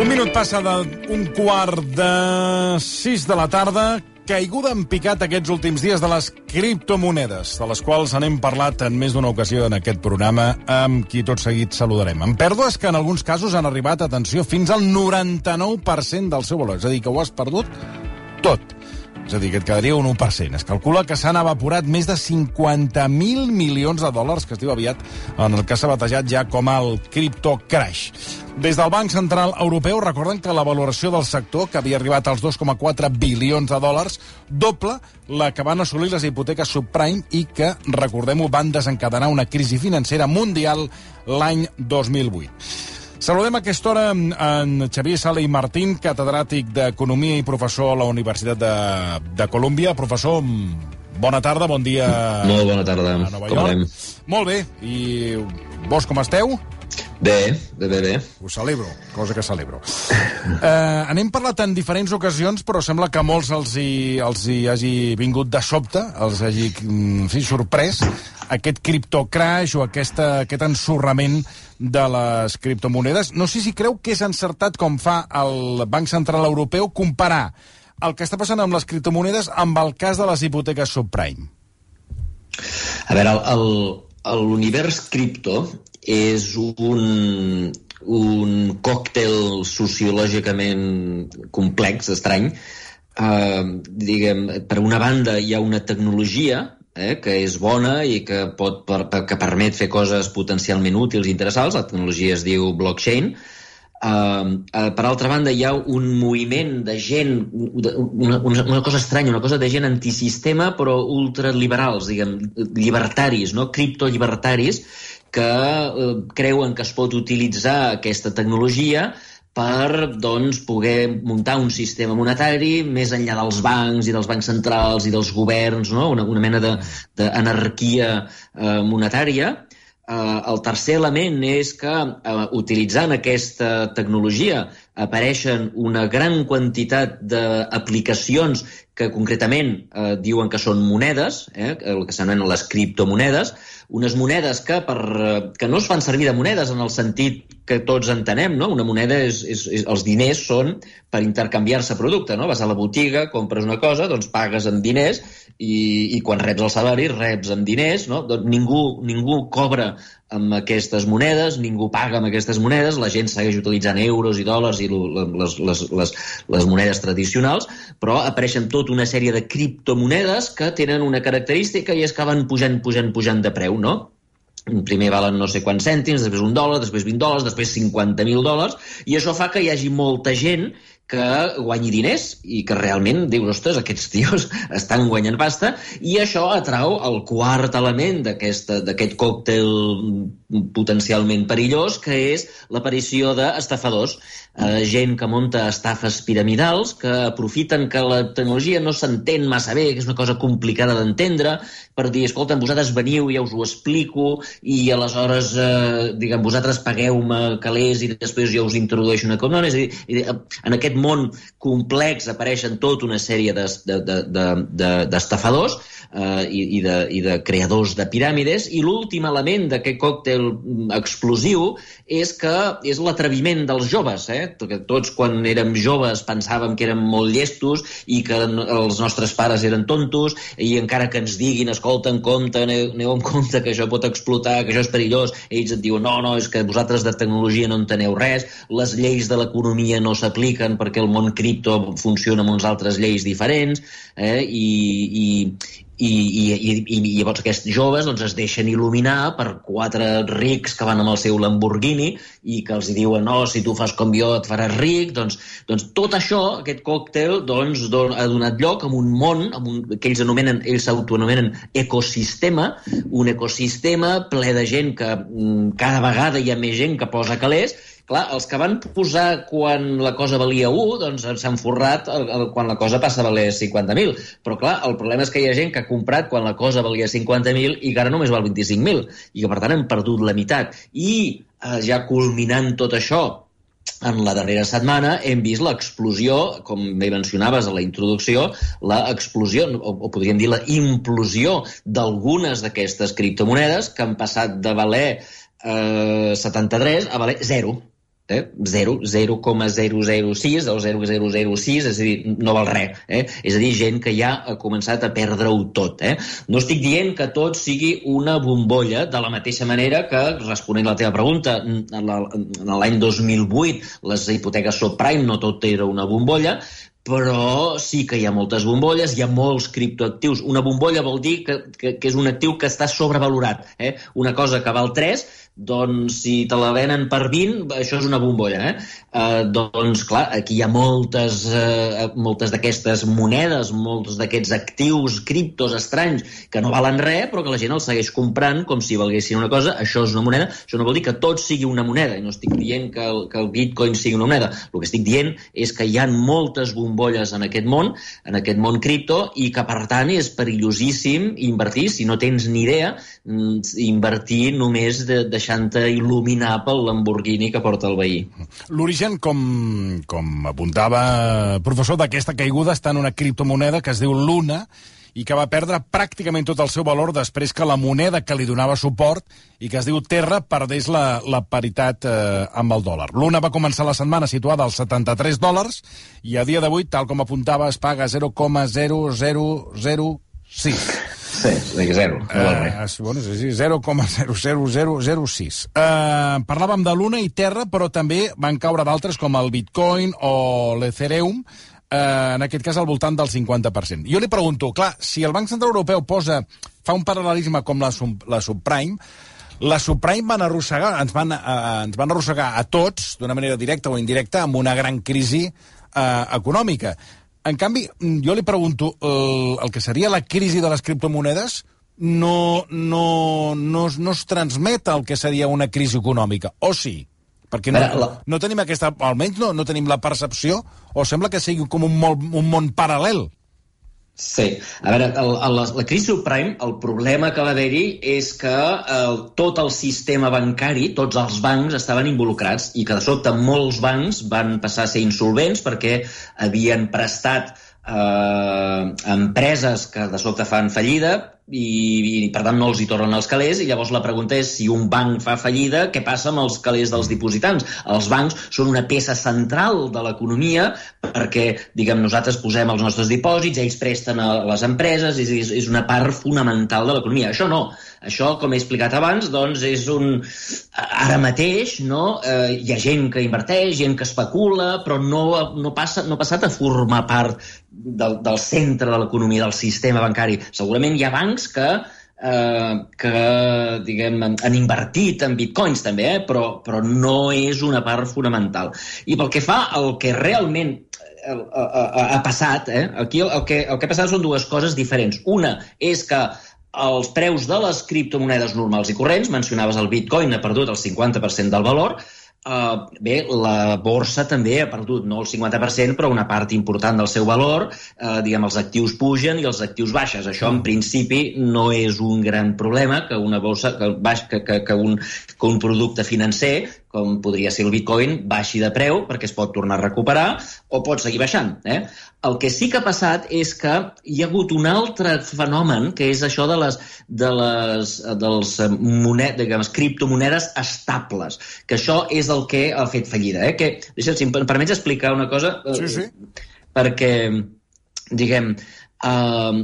Un minut passa d'un quart de sis de la tarda, caiguda en picat aquests últims dies de les criptomonedes, de les quals n'hem parlat en més d'una ocasió en aquest programa, amb qui tot seguit saludarem. En pèrdues que en alguns casos han arribat, atenció, fins al 99% del seu valor. És a dir, que ho has perdut tot. És a dir, que et quedaria un 1%. Es calcula que s'han evaporat més de 50.000 milions de dòlars, que es diu aviat, en el que s'ha batejat ja com el crypto crash. Des del Banc Central Europeu recorden que la valoració del sector, que havia arribat als 2,4 bilions de dòlars, doble la que van assolir les hipoteques subprime i que, recordem-ho, van desencadenar una crisi financera mundial l'any 2008. Saludem a aquesta hora en Xavier Sala i Martín, catedràtic d'Economia i professor a la Universitat de, de Colòmbia. Professor, bona tarda, bon dia. Molt bona tarda, com anem? Molt bé, i vos com esteu? Bé, bé, bé, bé. Ho celebro, cosa que celebro. eh, n'hem parlat en diferents ocasions, però sembla que molts els hi, els hi hagi vingut de sobte, els hagi en fi, sorprès, aquest criptocrash o aquesta, aquest ensorrament de les criptomonedes. No sé si creu que és encertat, com fa el Banc Central Europeu, comparar el que està passant amb les criptomonedes amb el cas de les hipoteques subprime. A veure, l'univers cripto és un, un còctel sociològicament complex, estrany. Uh, diguem, per una banda hi ha una tecnologia eh, que és bona i que, pot, per, que permet fer coses potencialment útils i interessants. La tecnologia es diu blockchain. Uh, uh, per altra banda, hi ha un moviment de gent, una, una, una cosa estranya, una cosa de gent antisistema, però ultraliberals, diguem, llibertaris, no? criptollibertaris, que uh, creuen que es pot utilitzar aquesta tecnologia per doncs, poder muntar un sistema monetari més enllà dels bancs i dels bancs centrals i dels governs, no? una, una mena d'anarquia eh, monetària. Eh, el tercer element és que, eh, utilitzant aquesta tecnologia, apareixen una gran quantitat d'aplicacions que concretament eh, diuen que són monedes, eh, el que s'anomenen les criptomonedes, unes monedes que, per, que no es fan servir de monedes en el sentit que tots entenem, no? Una moneda és, és, és els diners són per intercanviar-se producte, no? Vas a la botiga, compres una cosa, doncs pagues en diners i, i quan reps el salari reps en diners, no? Doncs ningú, ningú cobra amb aquestes monedes, ningú paga amb aquestes monedes, la gent segueix utilitzant euros i dòlars i les, les, les, les monedes tradicionals, però apareixen tota una sèrie de criptomonedes que tenen una característica i és que van pujant, pujant, pujant de preu, no? primer valen no sé quants cèntims, després un dòlar, després 20 dòlars, després 50.000 dòlars, i això fa que hi hagi molta gent que guanyi diners i que realment dius, ostres, aquests tios estan guanyant pasta i això atrau el quart element d'aquest còctel potencialment perillós, que és l'aparició d'estafadors, eh, gent que munta estafes piramidals, que aprofiten que la tecnologia no s'entén massa bé, que és una cosa complicada d'entendre, per dir, escolta, vosaltres veniu, ja us ho explico, i aleshores, eh, diguem, vosaltres pagueu-me calés i després jo us introdueixo una. No, és a dir, en aquest món complex apareixen tota una sèrie d'estafadors eh, i, i, de, i de creadors de piràmides i l'últim element d'aquest còctel explosiu és que és l'atreviment dels joves. Eh? Tots quan érem joves pensàvem que érem molt llestos i que els nostres pares eren tontos i encara que ens diguin, escolta, en compte, aneu en compte que això pot explotar, que això és perillós, ells et diuen no, no, és que vosaltres de tecnologia no enteneu res, les lleis de l'economia no s'apliquen perquè el món cripto funciona amb uns altres lleis diferents eh? I, i, i, i, i, i llavors aquests joves doncs, es deixen il·luminar per quatre rics que van amb el seu Lamborghini i que els diuen, no, si tu fas com jo et faràs ric, doncs, doncs tot això, aquest còctel, doncs, don, ha donat lloc a un món, a un, que ells anomenen, ells s'autoanomenen ecosistema, un ecosistema ple de gent que mm, cada vegada hi ha més gent que posa calés, Clar, els que van posar quan la cosa valia 1, doncs s'han forrat el, el, quan la cosa passa a valer 50.000. Però, clar, el problema és que hi ha gent que ha comprat quan la cosa valia 50.000 i que ara només val 25.000, i que, per tant, han perdut la meitat. I, eh, ja culminant tot això, en la darrera setmana hem vist l'explosió, com bé mencionaves a la introducció, l'explosió, o, o podríem dir la implosió d'algunes d'aquestes criptomonedes que han passat de valer eh, 73 a valer 0 eh? 0, 0,006 o 0,006, és a dir, no val res. Eh? És a dir, gent que ja ha començat a perdre-ho tot. Eh? No estic dient que tot sigui una bombolla, de la mateixa manera que, responent la teva pregunta, en l'any 2008 les hipoteques subprime no tot era una bombolla, però sí que hi ha moltes bombolles, hi ha molts criptoactius. Una bombolla vol dir que, que, que és un actiu que està sobrevalorat. Eh? Una cosa que val 3 doncs si te la venen per 20, això és una bombolla, eh? eh doncs, clar, aquí hi ha moltes, eh, moltes d'aquestes monedes, molts d'aquests actius, criptos estranys, que no valen res, però que la gent els segueix comprant com si valguessin una cosa. Això és una moneda. Això no vol dir que tot sigui una moneda, i no estic dient que el, que el bitcoin sigui una moneda. El que estic dient és que hi ha moltes bombolles en aquest món, en aquest món cripto, i que, per tant, és perillosíssim invertir, si no tens ni idea, mm, invertir només de, deixar deixant-te il·luminar pel Lamborghini que porta el veí. L'origen, com, com apuntava professor, d'aquesta caiguda està en una criptomoneda que es diu Luna, i que va perdre pràcticament tot el seu valor després que la moneda que li donava suport i que es diu Terra perdés la, la paritat eh, amb el dòlar. L'una va començar la setmana situada als 73 dòlars i a dia d'avui, tal com apuntava, es paga 0,0006. Sí, de zero. Uh, bueno, sí, 0,00006. Uh, parlàvem de l'una i Terra, però també van caure d'altres com el Bitcoin o l'Ethereum, uh, en aquest cas al voltant del 50%. Jo li pregunto, clar, si el Banc Central Europeu posa, fa un paral·lelisme com la, la subprime, la subprime van arrossegar, ens van, uh, ens van arrossegar a tots, d'una manera directa o indirecta, amb una gran crisi uh, econòmica. En canvi, jo li pregunto, el, el que seria la crisi de les criptomonedes no, no, no, no es transmet el que seria una crisi econòmica, o sí? Perquè no, no tenim aquesta... Almenys no, no tenim la percepció, o sembla que sigui com un, món, un món paral·lel. Sí, a veure, el, el, la crisi subprime, el problema que va haver-hi és que el, tot el sistema bancari, tots els bancs estaven involucrats i que de sobte molts bancs van passar a ser insolvents perquè havien prestat eh, empreses que de sobte fan fallida i, i per tant no els hi tornen els calés i llavors la pregunta és si un banc fa fallida, què passa amb els calés dels dipositants? Els bancs són una peça central de l'economia perquè, diguem, nosaltres posem els nostres dipòsits, ells presten a les empreses, és, és una part fonamental de l'economia. Això no. Això, com he explicat abans, doncs és un... Ara mateix, no?, eh, hi ha gent que inverteix, gent que especula, però no, no, passa, no ha passat a formar part del, del centre de l'economia, del sistema bancari. Segurament hi ha bancs que eh, que diguem, han invertit en bitcoins també, eh, però, però no és una part fonamental. I pel que fa al que realment ha, eh, ha passat, eh, aquí el, el, que, el que ha passat són dues coses diferents. Una és que els preus de les criptomonedes normals i corrents, mencionaves el bitcoin, ha perdut el 50% del valor, Uh, bé, la borsa també ha perdut, no el 50%, però una part important del seu valor. Uh, diguem, els actius pugen i els actius baixes. Això, en principi, no és un gran problema que una borsa, que, baix, que, que, que, un, que un producte financer com podria ser el bitcoin, baixi de preu perquè es pot tornar a recuperar o pot seguir baixant. Eh? El que sí que ha passat és que hi ha hagut un altre fenomen, que és això de les, de les dels monet, diguem, criptomonedes estables, que això és el que ha fet fallida. Eh? Que, deixa, si em permets explicar una cosa, sí, sí. perquè, diguem, Uh,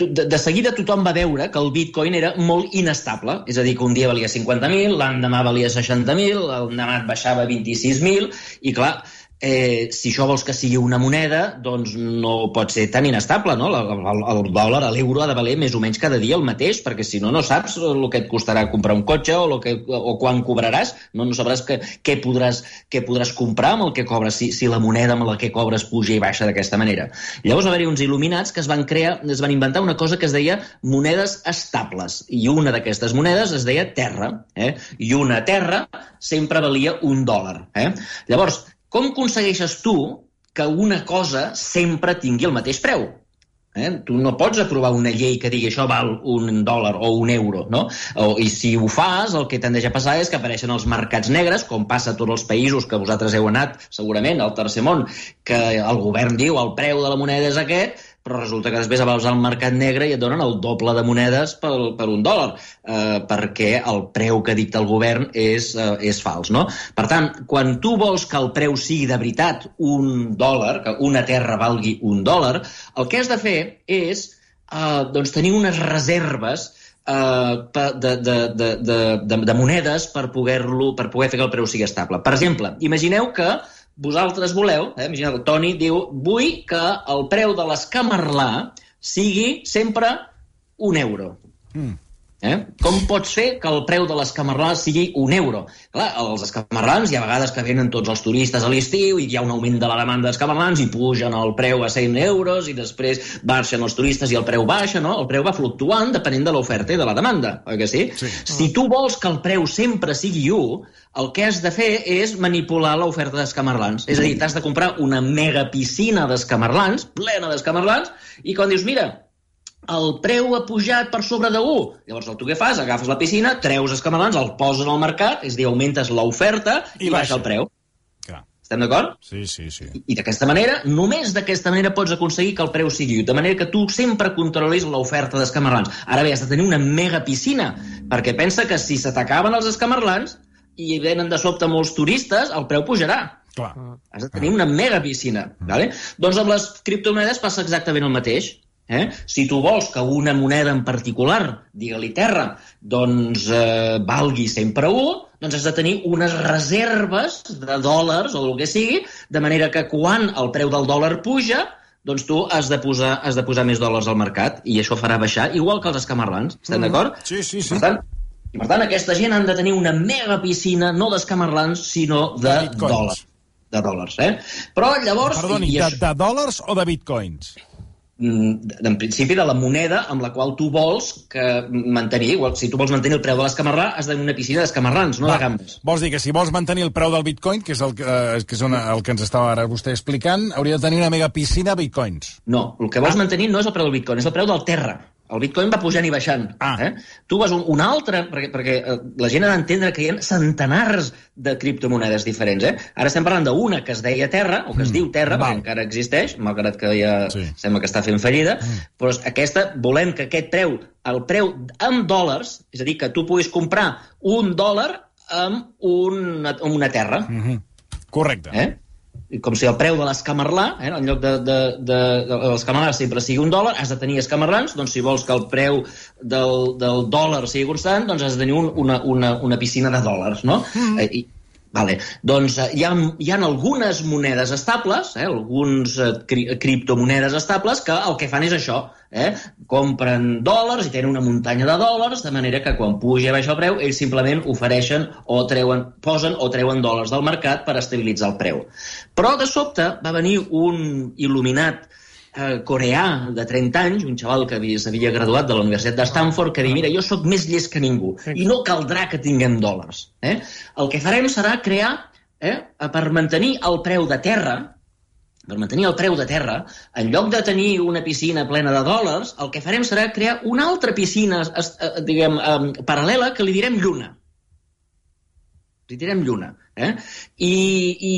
de, de seguida tothom va veure que el bitcoin era molt inestable, és a dir, que un dia valia 50.000, l'endemà valia 60.000, l'endemà baixava 26.000, i clar, eh, si això vols que sigui una moneda, doncs no pot ser tan inestable, no? El, el, dòlar, l'euro ha de valer més o menys cada dia el mateix, perquè si no, no saps el que et costarà comprar un cotxe o, que, o quan cobraràs, no, no sabràs que, què, podràs, què podràs comprar amb el que cobres, si, si la moneda amb la que cobres puja i baixa d'aquesta manera. Llavors va haver-hi uns il·luminats que es van crear, es van inventar una cosa que es deia monedes estables, i una d'aquestes monedes es deia terra, eh? i una terra sempre valia un dòlar. Eh? Llavors, com aconsegueixes tu que una cosa sempre tingui el mateix preu? Eh? Tu no pots aprovar una llei que digui això val un dòlar o un euro, no? O, I si ho fas, el que tendeix a passar és que apareixen els mercats negres, com passa a tots els països que vosaltres heu anat, segurament, al tercer món, que el govern diu el preu de la moneda és aquest, però resulta que després vas al mercat negre i et donen el doble de monedes per, per un dòlar, eh, perquè el preu que dicta el govern és, eh, és fals. No? Per tant, quan tu vols que el preu sigui de veritat un dòlar, que una terra valgui un dòlar, el que has de fer és eh, doncs tenir unes reserves eh, de, de, de, de, de, de monedes per poder-lo per poder fer que el preu sigui estable. Per exemple, imagineu que vosaltres voleu, eh, imagineu que Toni diu, vull que el preu de l'escamarlà sigui sempre un euro. Mm. Eh? Com pots fer que el preu de l'escamarlà sigui un euro? Clar, els escamarlans hi ha vegades que venen tots els turistes a l'estiu i hi ha un augment de la demanda d'escamarlans i pugen el preu a 100 euros i després baixen els turistes i el preu baixa, no? El preu va fluctuant depenent de l'oferta i de la demanda, oi que sí? sí? Si tu vols que el preu sempre sigui 1, el que has de fer és manipular l'oferta d'escamarlans. És a dir, t'has de comprar una mega piscina d'escamarlans, plena d'escamarlans, i quan dius, mira, el preu ha pujat per sobre de 1. Llavors, el tu què fas? Agafes la piscina, treus escamarlans, el poses al mercat, és a dir, augmentes l'oferta i, I baixa el preu. Clar. Estem d'acord? Sí, sí, sí. I, i d'aquesta manera, només d'aquesta manera pots aconseguir que el preu sigui de manera que tu sempre controlis l'oferta d'escamarlans. Ara bé, has de tenir una mega piscina, perquè pensa que si se t'acaben els escamarlans i venen de sobte molts turistes, el preu pujarà. Clar. Has de tenir una mega piscina. Mm. Vale? Doncs amb les criptomonedes passa exactament el mateix. Eh? Si tu vols que una moneda en particular, digue-li terra, doncs eh, valgui sempre 1, doncs has de tenir unes reserves de dòlars o el que sigui, de manera que quan el preu del dòlar puja, doncs tu has de posar, has de posar més dòlars al mercat i això farà baixar, igual que els escamarlans. Estem mm. d'acord? Sí, sí, sí. Per tant, i per tant, aquesta gent han de tenir una mega piscina, no d'escamarlans, sinó de, de dòlars. De dòlars, eh? Però llavors... Perdoni, i, i de, de dòlars o de bitcoins? Mm, en principi de la moneda amb la qual tu vols que mantenir, igual, si tu vols mantenir el preu de l'escamarrà, has de tenir una piscina d'escamarrans, no Va. de gambes. Vols dir que si vols mantenir el preu del bitcoin, que és el, eh, que, és una, el que ens estava ara vostè explicant, hauria de tenir una mega piscina de bitcoins. No, el que vols ah. mantenir no és el preu del bitcoin, és el preu del terra. El bitcoin va pujant i baixant. Ah. Eh? Tu vas un, un altre, perquè, perquè eh, la gent ha d'entendre que hi ha centenars de criptomonedes diferents. Eh? Ara estem parlant d'una que es deia Terra, o que es mm. diu Terra, Val. perquè encara existeix, malgrat que ja sí. sembla que està fent fallida, mm. però aquesta, volem que aquest preu, el preu en dòlars, és a dir, que tu puguis comprar un dòlar amb una, amb una terra. Mm -hmm. Correcte. Eh? Com si el preu de l'escamarlà, eh, en lloc de, de, de, de l'escamarlà sempre sigui un dòlar, has de tenir escamarlans, doncs si vols que el preu del, del dòlar sigui constant, doncs has de tenir un, una, una, una piscina de dòlars, no? Mm. Eh, i, Vale. Doncs eh, hi, ha, hi ha algunes monedes estables, eh, alguns eh, cri criptomonedes estables, que el que fan és això, eh? compren dòlars i tenen una muntanya de dòlars, de manera que quan puja i baixa el preu, ells simplement ofereixen o treuen, posen o treuen dòlars del mercat per estabilitzar el preu. Però de sobte va venir un il·luminat coreà de 30 anys, un xaval que s'havia graduat de la Universitat de Stanford, que diu, mira, jo sóc més llest que ningú i no caldrà que tinguem dòlars. Eh? El que farem serà crear, eh, per mantenir el preu de terra, per mantenir el preu de terra, en lloc de tenir una piscina plena de dòlars, el que farem serà crear una altra piscina, eh, diguem, eh, paral·lela, que li direm lluna. Li direm lluna. Eh? I, i,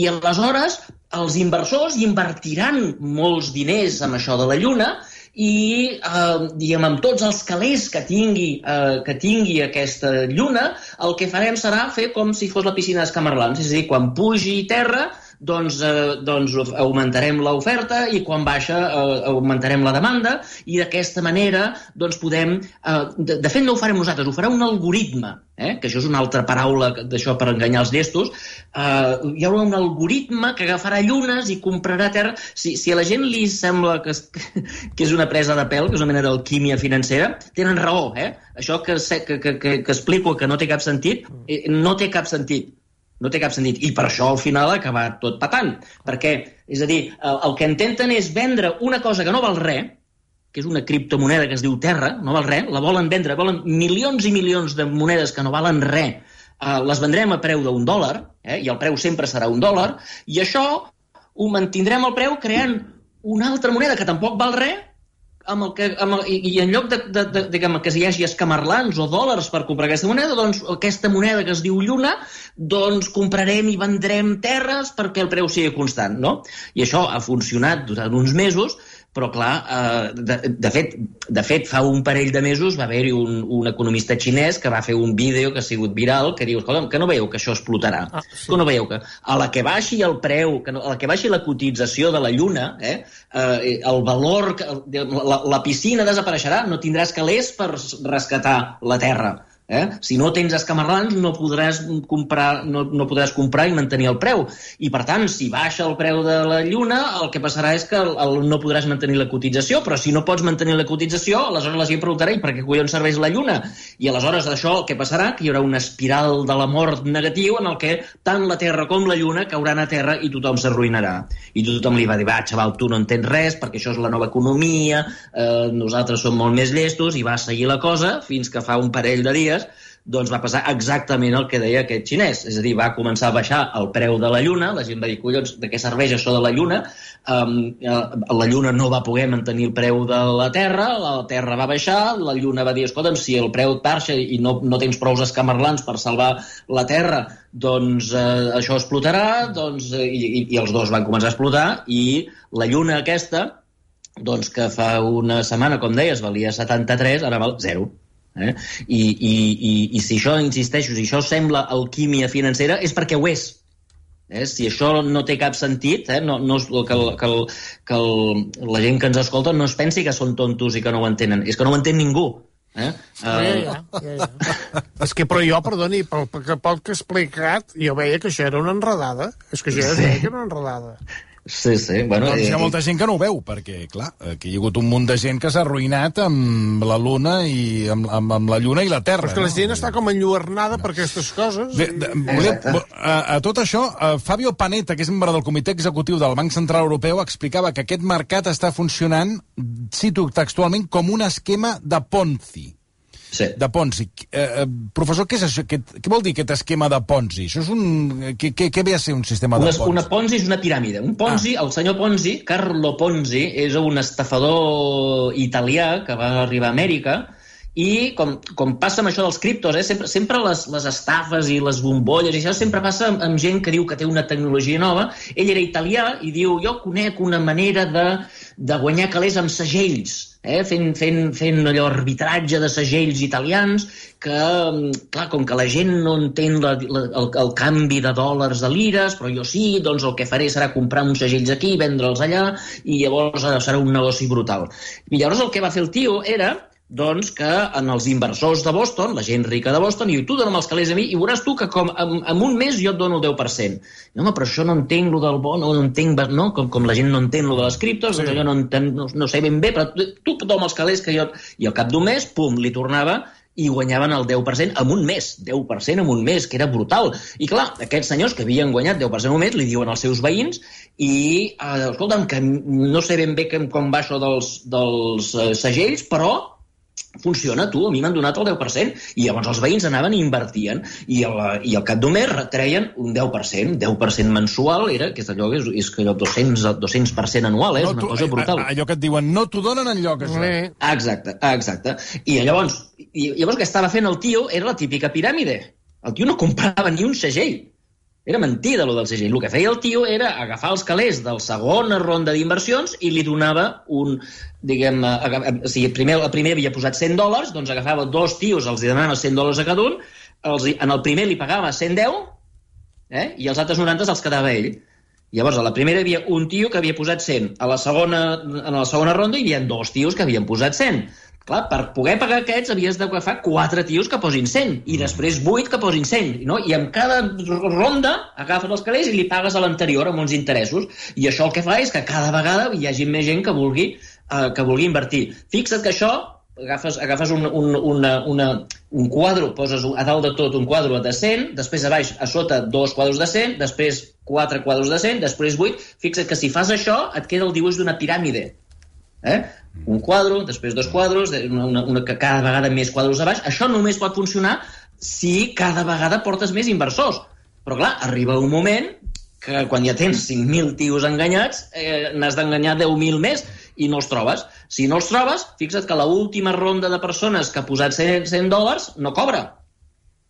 I aleshores els inversors invertiran molts diners en això de la Lluna i, eh, diguem, amb tots els calés que tingui, eh, que tingui aquesta lluna, el que farem serà fer com si fos la piscina d'Escamarlans, és a dir, quan pugi terra, doncs, eh, doncs augmentarem l'oferta i quan baixa eh, augmentarem la demanda i d'aquesta manera doncs podem... Eh, de, de fet, no ho farem nosaltres, ho farà un algoritme, eh? que això és una altra paraula d'això per enganyar els llestos. Eh, hi haurà un algoritme que agafarà llunes i comprarà terra... Si, si a la gent li sembla que, és, que és una presa de pèl, que és una mena d'alquímia financera, tenen raó, eh? Això que, que, que, que, que explico que no té cap sentit, eh, no té cap sentit no té cap sentit. I per això al final ha acabat tot patant. Perquè, és a dir, el, el que intenten és vendre una cosa que no val res, que és una criptomoneda que es diu Terra, no val res, la volen vendre, volen milions i milions de monedes que no valen res, eh, les vendrem a preu d'un dòlar, eh, i el preu sempre serà un dòlar, i això ho mantindrem al preu creant una altra moneda que tampoc val res, amb el que, amb el, i, en lloc de, de, de, de que hi hagi escamarlans o dòlars per comprar aquesta moneda, doncs aquesta moneda que es diu lluna, doncs comprarem i vendrem terres perquè el preu sigui constant, no? I això ha funcionat durant uns mesos, però clar, eh, de, de, fet, de fet, fa un parell de mesos va haver-hi un, un economista xinès que va fer un vídeo que ha sigut viral que diu, escolta, que no veieu que això explotarà? Ah, sí. Que no veieu que a la que baixi el preu, que no, a la que baixi la cotització de la Lluna, eh, eh, el valor, la, la piscina desapareixerà, no tindràs calés per rescatar la Terra Eh? Si no tens escamarlans, no podràs, comprar, no, no podràs comprar i mantenir el preu. I, per tant, si baixa el preu de la lluna, el que passarà és que el, el, no podràs mantenir la cotització, però si no pots mantenir la cotització, aleshores la gent preguntarà i per què collons serveix la lluna? I aleshores d'això el que passarà? Que hi haurà una espiral de la mort negatiu en el que tant la Terra com la lluna cauran a terra i tothom s'arruïnarà. I tothom li va dir, va, xaval, tu no entens res perquè això és la nova economia, eh, nosaltres som molt més llestos, i va seguir la cosa fins que fa un parell de dies doncs va passar exactament el que deia aquest xinès. És a dir, va començar a baixar el preu de la Lluna, la gent va dir, collons, de què serveix això de la Lluna? Um, la Lluna no va poder mantenir el preu de la Terra, la Terra va baixar, la Lluna va dir, escolta'm, si el preu baixa i no, no tens prou escamarlans per salvar la Terra, doncs eh, això explotarà, doncs, eh, i, i els dos van començar a explotar, i la Lluna aquesta, doncs que fa una setmana, com deies, valia 73, ara val 0. Eh? I, i, i, I si això, insisteixo, si això sembla alquímia financera, és perquè ho és. Eh? Si això no té cap sentit, eh? no, no, que, el, que, el, que el, la gent que ens escolta no es pensi que són tontos i que no ho entenen. És que no ho entén ningú. Eh? Uh... Ja, ja, ja, ja. és que, però jo, perdoni, pel, pel, pel que he explicat, jo veia que això era una enredada. És que jo ja sí. veia que era una enredada. Sí, sí. Bueno, doncs hi ha molta gent que no ho veu, perquè, clar, aquí hi ha hagut un munt de gent que s'ha arruïnat amb la Luna i amb, amb, amb la Lluna i la Terra. Però que la gent no? està com enlluernada per aquestes coses. Bé, de, volia, a, a tot això, a Fabio Panetta, que és membre del comitè executiu del Banc Central Europeu, explicava que aquest mercat està funcionant, cito textualment, com un esquema de Ponzi sí. de Ponzi. Eh, eh, professor, què és això? Què, què vol dir aquest esquema de Ponzi? Això és un... Què, què, què ve a ser un sistema de una, Ponzi? Una Ponzi és una piràmide. Un Ponzi, ah. el senyor Ponzi, Carlo Ponzi, és un estafador italià que va arribar a Amèrica i com, com passa amb això dels criptos, eh? sempre, sempre les, les estafes i les bombolles i això sempre passa amb, amb gent que diu que té una tecnologia nova. Ell era italià i diu, jo conec una manera de, de guanyar calés amb segells, eh? fent, fent, fent allò arbitratge de segells italians que, clar, com que la gent no entén la, la, el, el canvi de dòlars a lires, però jo sí, doncs el que faré serà comprar uns segells aquí, vendre'ls allà, i llavors serà un negoci brutal. I llavors el que va fer el tio era doncs que en els inversors de Boston, la gent rica de Boston, i tu dona'm els calés a mi i veuràs tu que com en, en un mes jo et dono el 10%. No, home, però això no entenc lo del bo, no, no entenc, no? Com, com la gent no entén lo de les criptos, sí. doncs jo no, entenc, no, no sé ben bé, però tu, tu dona els calés que jo... I al cap d'un mes, pum, li tornava i guanyaven el 10% en un mes, 10% en un mes, que era brutal. I clar, aquests senyors que havien guanyat 10% en un mes li diuen als seus veïns i, eh, escolta'm, que no sé ben bé com va això dels, dels eh, segells, però funciona, tu, a mi m'han donat el 10%, i llavors els veïns anaven i invertien, i, el, i al cap d'un mes retreien un 10%, 10% mensual, era, que és allò que és, és que allò 200, 200% anual, eh? és una cosa brutal. Allò que et diuen, no t'ho donen enlloc, això. Exacte, exacte. I llavors, i llavors que estava fent el tio era la típica piràmide. El tio no comprava ni un segell. Era mentida, lo del segell. El que feia el tio era agafar els calés del segona ronda d'inversions i li donava un, diguem, o sigui, primer, el primer havia posat 100 dòlars, doncs agafava dos tios, els donava 100 dòlars a cada un, els, en el primer li pagava 110, eh? i els altres 90 els quedava ell. Llavors, a la primera hi havia un tio que havia posat 100. A la segona, en la segona ronda hi havia dos tios que havien posat 100. Clar, per poder pagar aquests havies d'agafar quatre tios que posin 100 i després vuit que posin 100. No? I amb cada ronda agafes els calés i li pagues a l'anterior amb uns interessos. I això el que fa és que cada vegada hi hagi més gent que vulgui, eh, que vulgui invertir. Fixa't que això agafes, agafes un, un, una, una, un quadre, poses a dalt de tot un quadre de 100, després a baix, a sota, dos quadres de 100, després quatre quadres de 100, després 8. Fixa't que si fas això, et queda el dibuix d'una piràmide. Eh? Un quadre, després dos quadres, una, una, una, cada vegada més quadres a baix. Això només pot funcionar si cada vegada portes més inversors. Però, clar, arriba un moment que quan ja tens 5.000 tios enganyats, eh, n'has d'enganyar 10.000 més i no els trobes. Si no els trobes, fixa't que l'última ronda de persones que ha posat 100, 100 dòlars no cobra.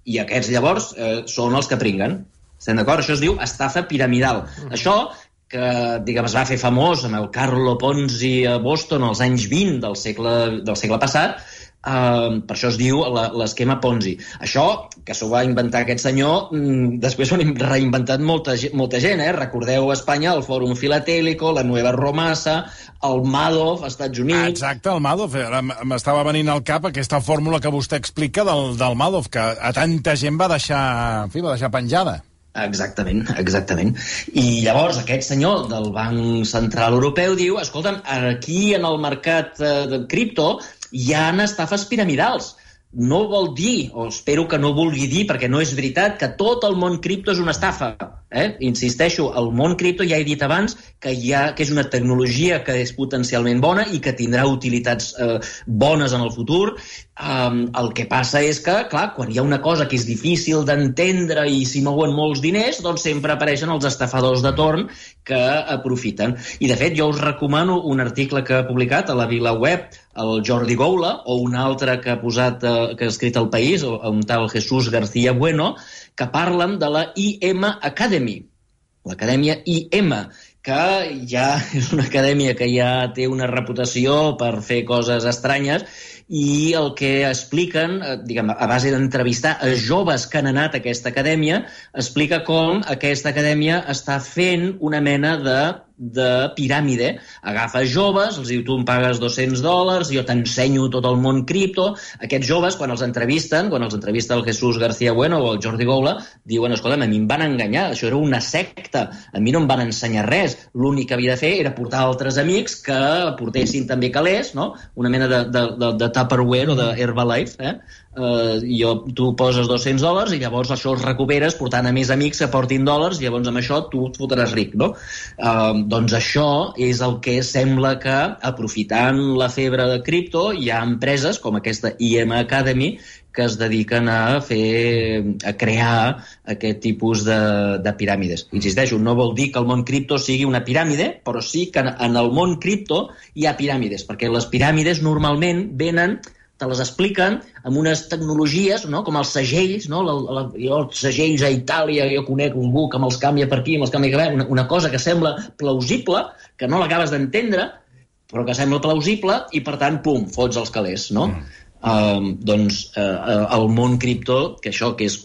I aquests, llavors, eh, són els que pringuen. Estem d'acord? Això es diu estafa piramidal. Mm. Això que diguem, es va fer famós amb el Carlo Ponzi a Boston als anys 20 del segle, del segle passat, Uh, per això es diu l'esquema Ponzi. Això, que s'ho va inventar aquest senyor, mm, després ho han reinventat molta, molta gent, eh? Recordeu a Espanya el Fòrum Filatélico, la Nueva Romassa, el Madoff, als Estats Units... Exacte, el Madoff. M'estava venint al cap aquesta fórmula que vostè explica del, del Madoff, que a tanta gent va deixar, en fi, va deixar penjada. Exactament, exactament. I llavors aquest senyor del Banc Central Europeu diu, escolta'm, aquí en el mercat eh, de cripto hi ha estafes piramidals no vol dir, o espero que no vulgui dir, perquè no és veritat, que tot el món cripto és una estafa. Eh? Insisteixo, el món cripto ja he dit abans que, hi ha, que és una tecnologia que és potencialment bona i que tindrà utilitats eh, bones en el futur. Um, el que passa és que, clar, quan hi ha una cosa que és difícil d'entendre i s'hi mouen molts diners, doncs sempre apareixen els estafadors de torn que aprofiten. I, de fet, jo us recomano un article que ha publicat a la Vila Web el Jordi Goula, o un altre que ha posat, eh, que ha escrit el País, un tal Jesús García Bueno, que parlen de la IM Academy, l'acadèmia IM, que ja és una acadèmia que ja té una reputació per fer coses estranyes i el que expliquen, eh, diguem, a base d'entrevistar a joves que han anat a aquesta acadèmia, explica com aquesta acadèmia està fent una mena de de piràmide. Agafa joves, els diu, tu em pagues 200 dòlars, jo t'ensenyo tot el món cripto. Aquests joves, quan els entrevisten, quan els entrevista el Jesús García Bueno o el Jordi Goula, diuen, escolta, a mi em van enganyar, això era una secta, a mi no em van ensenyar res, l'únic que havia de fer era portar altres amics que portessin també calés, no? una mena de, de, de, de Tupperware o de Herbalife, eh? Eh, jo, tu poses 200 dòlars i llavors això els recuperes portant a més amics que portin dòlars i llavors amb això tu et fotràs ric, no? Eh, doncs això és el que sembla que, aprofitant la febre de cripto, hi ha empreses com aquesta IM Academy que es dediquen a fer a crear aquest tipus de, de piràmides. Insisteixo, no vol dir que el món cripto sigui una piràmide, però sí que en el món cripto hi ha piràmides, perquè les piràmides normalment venen te les expliquen amb unes tecnologies, no? com els segells, no? La, la, jo els segells a Itàlia, jo conec algú que me'ls canvia per aquí, me'ls canvia per una, una cosa que sembla plausible, que no l'acabes d'entendre, però que sembla plausible, i per tant, pum, fots els calés, no? Mm. Uh, doncs uh, el món cripto, que això que, és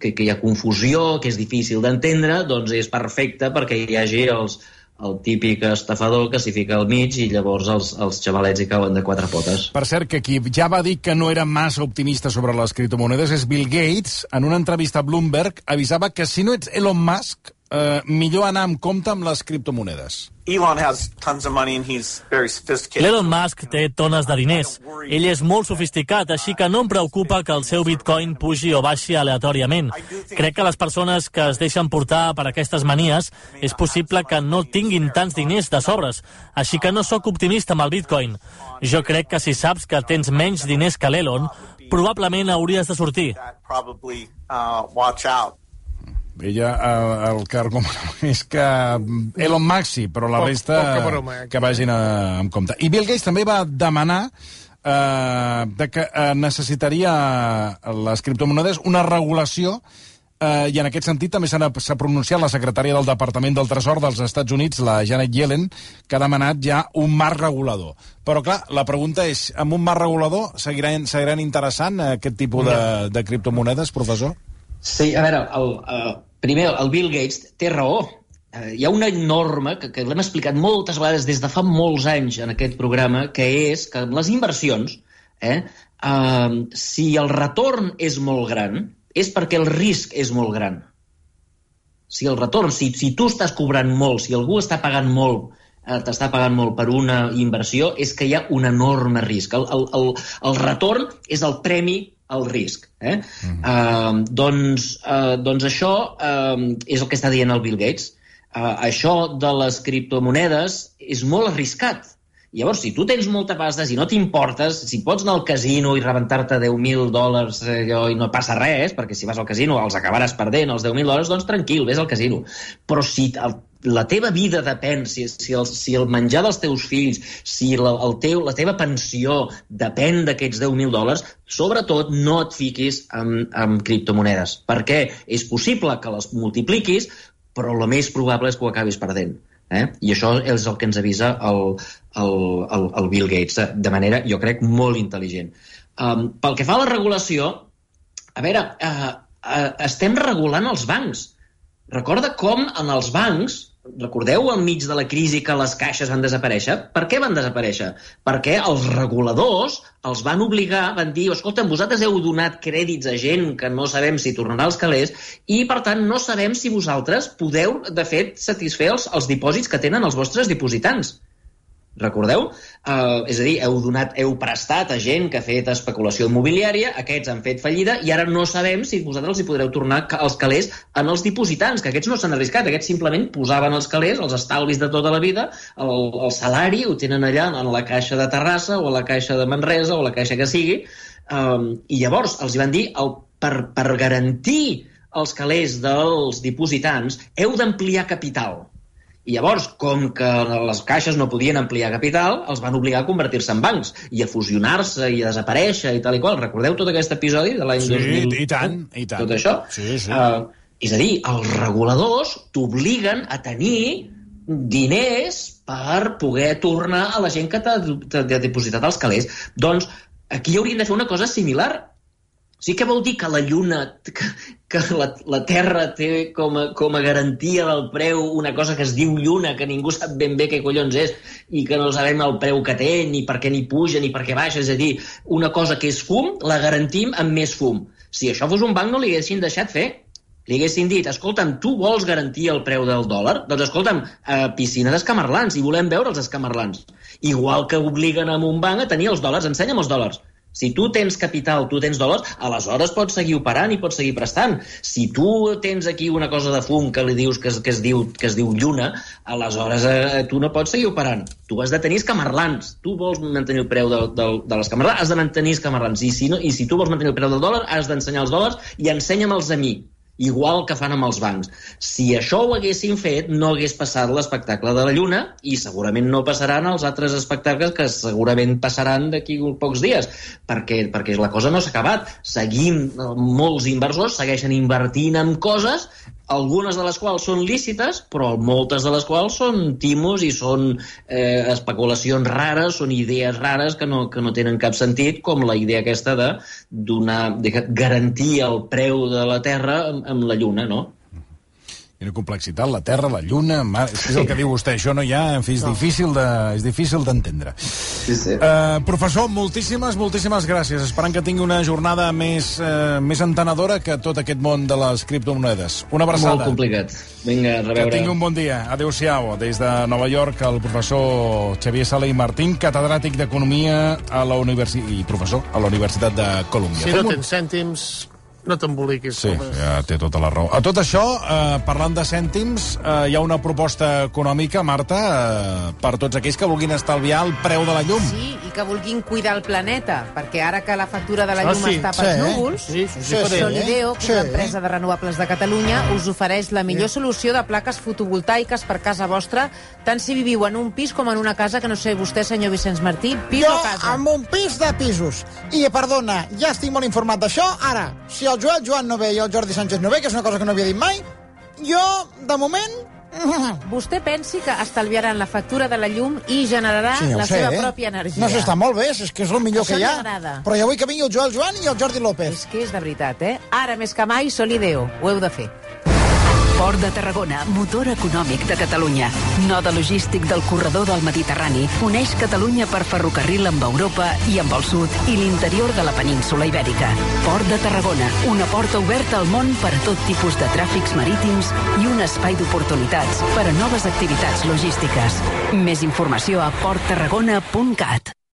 que, que hi ha confusió, que és difícil d'entendre, doncs és perfecte perquè hi hagi els, el típic estafador que s'hi fica al mig i llavors els, els xavalets hi cauen de quatre potes. Per cert, que qui ja va dir que no era massa optimista sobre les criptomonedes és Bill Gates. En una entrevista a Bloomberg avisava que si no ets Elon Musk, eh, millor anar amb compte amb les criptomonedes. Elon has tons of money and he's very sophisticated. L'Elon Musk té tones de diners. Ell és molt sofisticat, així que no em preocupa que el seu bitcoin pugi o baixi aleatòriament. Crec que les persones que es deixen portar per aquestes manies és possible que no tinguin tants diners de sobres, així que no sóc optimista amb el bitcoin. Jo crec que si saps que tens menys diners que l'Elon, probablement hauries de sortir. Probably, uh, watch out. Ella eh, el que argumenta és que Elon Musk sí, però la resta poc, broma, eh? que vagin a, amb compte. I Bill Gates també va demanar eh, de que eh, necessitaria les criptomonedes una regulació eh, i en aquest sentit també s'ha pronunciat la secretària del Departament del Tresor dels Estats Units, la Janet Yellen, que ha demanat ja un marc regulador. Però, clar, la pregunta és, amb un marc regulador seguiran, seguiran interessant aquest tipus de, de criptomonedes, professor? Sí, a veure, el, uh, primer, el Bill Gates té raó. eh, hi ha una norma que, que l'hem explicat moltes vegades des de fa molts anys en aquest programa, que és que les inversions, eh, eh, si el retorn és molt gran, és perquè el risc és molt gran. Si el retorn, si, si tu estàs cobrant molt, si algú està pagant molt, eh, t'està pagant molt per una inversió, és que hi ha un enorme risc. El, el, el, el retorn és el premi al risc. Eh? Mm. Uh, doncs, uh, doncs això uh, és el que està dient el Bill Gates. Uh, això de les criptomonedes és molt arriscat. Llavors, si tu tens molta pasta, si no t'importes, si pots anar al casino i rebentar-te 10.000 dòlars eh, i no passa res, perquè si vas al casino els acabaràs perdent, els 10.000 dòlars, doncs tranquil, vés al casino. Però si el, la teva vida depèn, si, si, el, si el menjar dels teus fills, si la, el teu, la teva pensió depèn d'aquests 10.000 dòlars, sobretot no et fiquis en, en criptomonedes, perquè és possible que les multipliquis, però el més probable és que ho acabis perdent. Eh? I això és el que ens avisa el, el, el, el Bill Gates, de manera, jo crec, molt intel·ligent. Um, pel que fa a la regulació, a veure, uh, uh, estem regulant els bancs. Recorda com en els bancs recordeu enmig de la crisi que les caixes van desaparèixer? Per què van desaparèixer? Perquè els reguladors els van obligar, van dir, escolta, vosaltres heu donat crèdits a gent que no sabem si tornarà als calés i, per tant, no sabem si vosaltres podeu, de fet, satisfer els, els dipòsits que tenen els vostres dipositants. Recordeu? Uh, és a dir, heu, donat, heu prestat a gent que ha fet especulació immobiliària, aquests han fet fallida i ara no sabem si vosaltres hi podreu tornar els calés en els dipositants, que aquests no s'han arriscat, aquests simplement posaven els calés, els estalvis de tota la vida, el, el salari ho tenen allà en la caixa de Terrassa o a la caixa de Manresa o a la caixa que sigui, um, i llavors els hi van dir, el, per, per garantir els calés dels dipositants, heu d'ampliar capital i llavors, com que les caixes no podien ampliar capital, els van obligar a convertir-se en bancs i a fusionar-se i a desaparèixer i tal i qual. Recordeu tot aquest episodi de l'any sí, 2000? i tant, i tant. Tot això? Sí, sí. Uh, és a dir, els reguladors t'obliguen a tenir diners per poder tornar a la gent que t'ha depositat els calés. Doncs aquí haurien de fer una cosa similar Sí que vol dir que la Lluna, que, que la, la Terra té com a, com a garantia del preu una cosa que es diu Lluna, que ningú sap ben bé què collons és, i que no sabem el preu que té, ni per què ni puja, ni per què baixa. És a dir, una cosa que és fum, la garantim amb més fum. Si això fos un banc, no li haguessin deixat fer. Li haguessin dit, escolta'm, tu vols garantir el preu del dòlar? Doncs escolta'm, a piscina d'escamarlans, i volem veure els escamarlans. Igual que obliguen a un banc a tenir els dòlars, ensenya'm els dòlars. Si tu tens capital, tu tens dòlars, aleshores pots seguir operant i pots seguir prestant. Si tu tens aquí una cosa de fum que li dius que es, que es, diu, que es diu lluna, aleshores eh, tu no pots seguir operant. Tu has de tenir escamarlans. Tu vols mantenir el preu de, de, de l'escamarlans, has de mantenir escamarlans. I si, no, I si tu vols mantenir el preu del dòlar, has d'ensenyar els dòlars i ensenya'm-els a mi igual que fan amb els bancs. Si això ho haguessin fet, no hagués passat l'espectacle de la Lluna i segurament no passaran els altres espectacles que segurament passaran d'aquí pocs dies, perquè, perquè la cosa no s'ha acabat. Seguim, molts inversors segueixen invertint en coses algunes de les quals són lícites, però moltes de les quals són timos i són eh, especulacions rares, són idees rares que no, que no tenen cap sentit, com la idea aquesta de, donar, de garantir el preu de la Terra amb, amb la Lluna, no? Quina complexitat, la Terra, la Lluna... Mar... És, és el que diu vostè, això no hi ha... En fi, és no. difícil de, és difícil d'entendre. Sí, sí. Uh, professor, moltíssimes, moltíssimes gràcies. Esperant que tingui una jornada més, uh, més entenedora que tot aquest món de les criptomonedes. Una abraçada. Molt complicat. Vinga, a reveure. Que tingui un bon dia. Adéu-siau. Des de Nova York, el professor Xavier Sala i Martín, catedràtic d'Economia a la universitat i professor a la Universitat de Colúmbia. Si no tens cèntims, no t'emboliquis. Sí, ja té tota la raó. A tot això, eh, parlant de cèntims, eh, hi ha una proposta econòmica, Marta, eh, per tots aquells que vulguin estalviar el preu de la llum. Sí, i que vulguin cuidar el planeta, perquè ara que la factura de la llum Ah, sí. està pels Sí. núvols, Sí, sí, sí, sí. Solideo, que és Sí. l'empresa de renovables de Catalunya, us ofereix la millor solució de plaques fotovoltaiques per casa vostra, tant si viviu en un pis com en una casa, que no sé vostè, senyor Vicenç Martí, pis jo o casa? amb un pis de pisos. I, perdona, ja estic molt informat d'això. Ara, si el Joel Joan no ve i el Jordi Sánchez no ve, que és una cosa que no havia dit mai, jo, de moment... Vostè pensi que estalviaran la factura de la llum i generarà Sí, ja la sé, seva eh? pròpia energia. No, això està molt bé, és que és el millor Això que hi ha. Però ja vull que vingui el Joel Joan i el Jordi López. És que és de veritat, eh? Ara més que mai, Solideo. Ho heu de fer. Port de Tarragona, motor econòmic de Catalunya. Node logístic del corredor del Mediterrani. Uneix Catalunya per ferrocarril amb Europa i amb el sud i l'interior de la península Ibèrica. Port de Tarragona, una porta oberta al món per a tot tipus de tràfics marítims i un espai d'oportunitats per a noves activitats logístiques. Més informació a porttarragona.cat.